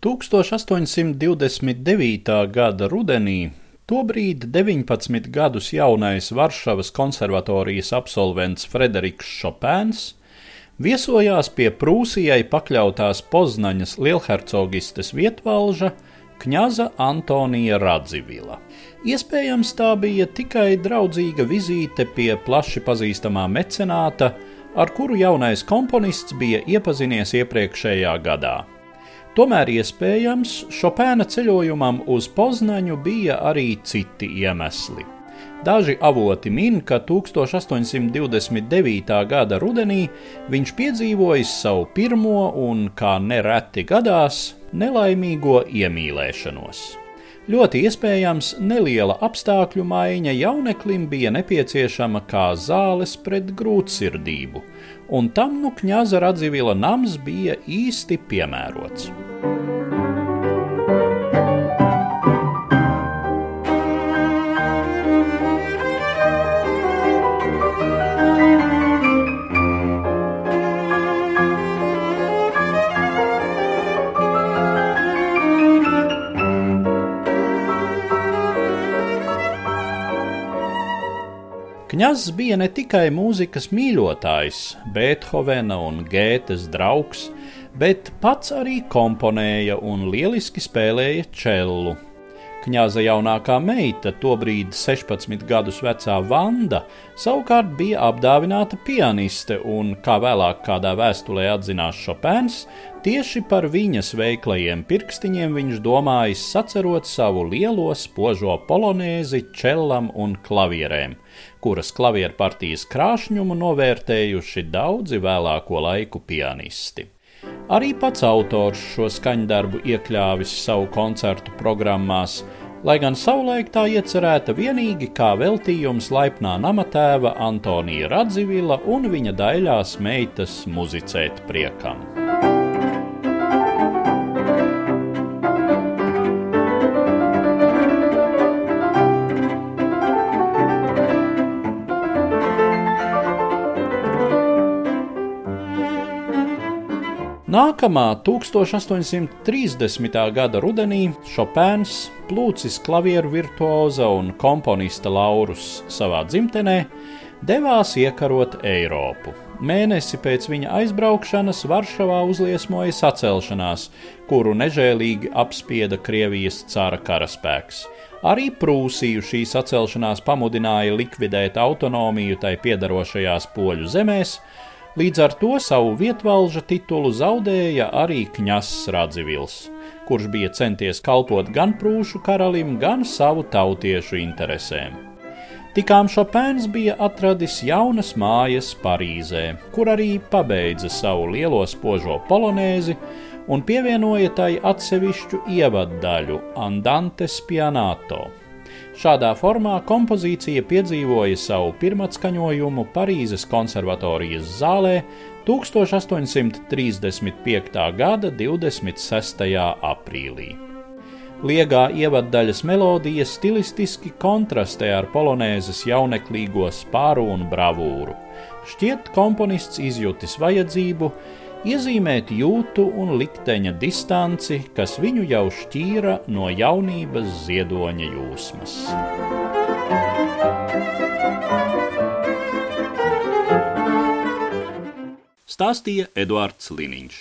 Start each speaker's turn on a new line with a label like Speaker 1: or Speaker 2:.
Speaker 1: 1829. gada rudenī tobrīd 19 gadus jaunais Varšavas konservatorijas absolvents Frederiks Šopēns viesojās pie Prūsijai pakļautās Poznaņas lielhercogistes vietvalža Kņaza Antonija Radzivila. Iespējams, tā bija tikai draudzīga vizīte pie plaši pazīstamā mecenāta, ar kuru jaunais komponists bija iepazinies iepriekšējā gadā. Tomēr iespējams, Šopēna ceļojumam uz Poznaņu bija arī citi iemesli. Daži avoti min, ka 1829. gada rudenī viņš piedzīvojis savu pirmo un, kā nereti gadās, nelaimīgo iemīlēšanos. Ļoti iespējams, neliela apstākļu maiņa jauneklim bija nepieciešama kā zāles pret grūtsirdību, un tam nu kņaza Radzivila nams bija īsti piemērots. Kņazs bija ne tikai mūzikas mīļotājs, Beethovena un Gētes draugs, bet pats arī komponēja un lieliski spēlēja čellu. Kņāza jaunākā meita, tobrīd 16 gadus vecā Vanda, savukārt bija apdāvināta pianiste, un, kā vēlāk kādā vēstulē atzinās Šopēns, tieši par viņas veiklajiem pirkstiņiem viņš domājis sacerot savu lielo spožo polonēzi, čellam un klavierēm, kuras klavieru partijas krāšņumu novērtējuši daudzi vēlāko laiku pianisti. Arī pats autors šo skaņdarbu iekļāvis savu koncertu programmās, lai gan savulaik tā iecerēta vienīgi kā veltījums laipnā namatēva Antonija Radzivila un viņa daļās meitas muzicēt priekam. Nākamā 1830. gada rudenī Šopēns, plūcis klavieru virtuoza un komponista Laurus savā dzimtenē, devās iekarot Eiropu. Mēnesi pēc viņa aizbraukšanas Varšavā uzliesmoja sacelšanās, kuru nežēlīgi apspieda Krievijas cara karaspēks. Arī Prūsiju šī sacelšanās pamudināja likvidēt autonomiju tai piedarošajās poļu zemēs, Līdz ar to savu vietvalža titulu zaudēja arī Kņass Radzivils, kurš bija centies kalpot gan prūšu karalim, gan savu tautiešu interesēm. Tikām Šopēns bija atradis jaunas mājas Parīzē, kur arī pabeidza savu lielo spožo polonēzi un pievienoja tai atsevišķu ievaddaļu Andante Spianato. Šādā formā kompozīcija piedzīvoja savu pirmatskaņojumu Parīzes konservatorijas zālē 1835. gada 26. aprīlī. Liegā ievaddaļas melodija stilistiski kontrastē ar polonēzes jauneklīgo spāru un bravūru. Šķiet, komponists izjutis vajadzību iezīmēt jūtu un likteņa distanci, kas viņu jau šķīra no jaunības ziedoņa jūsmas. Stāstīja Eduards Liniņš.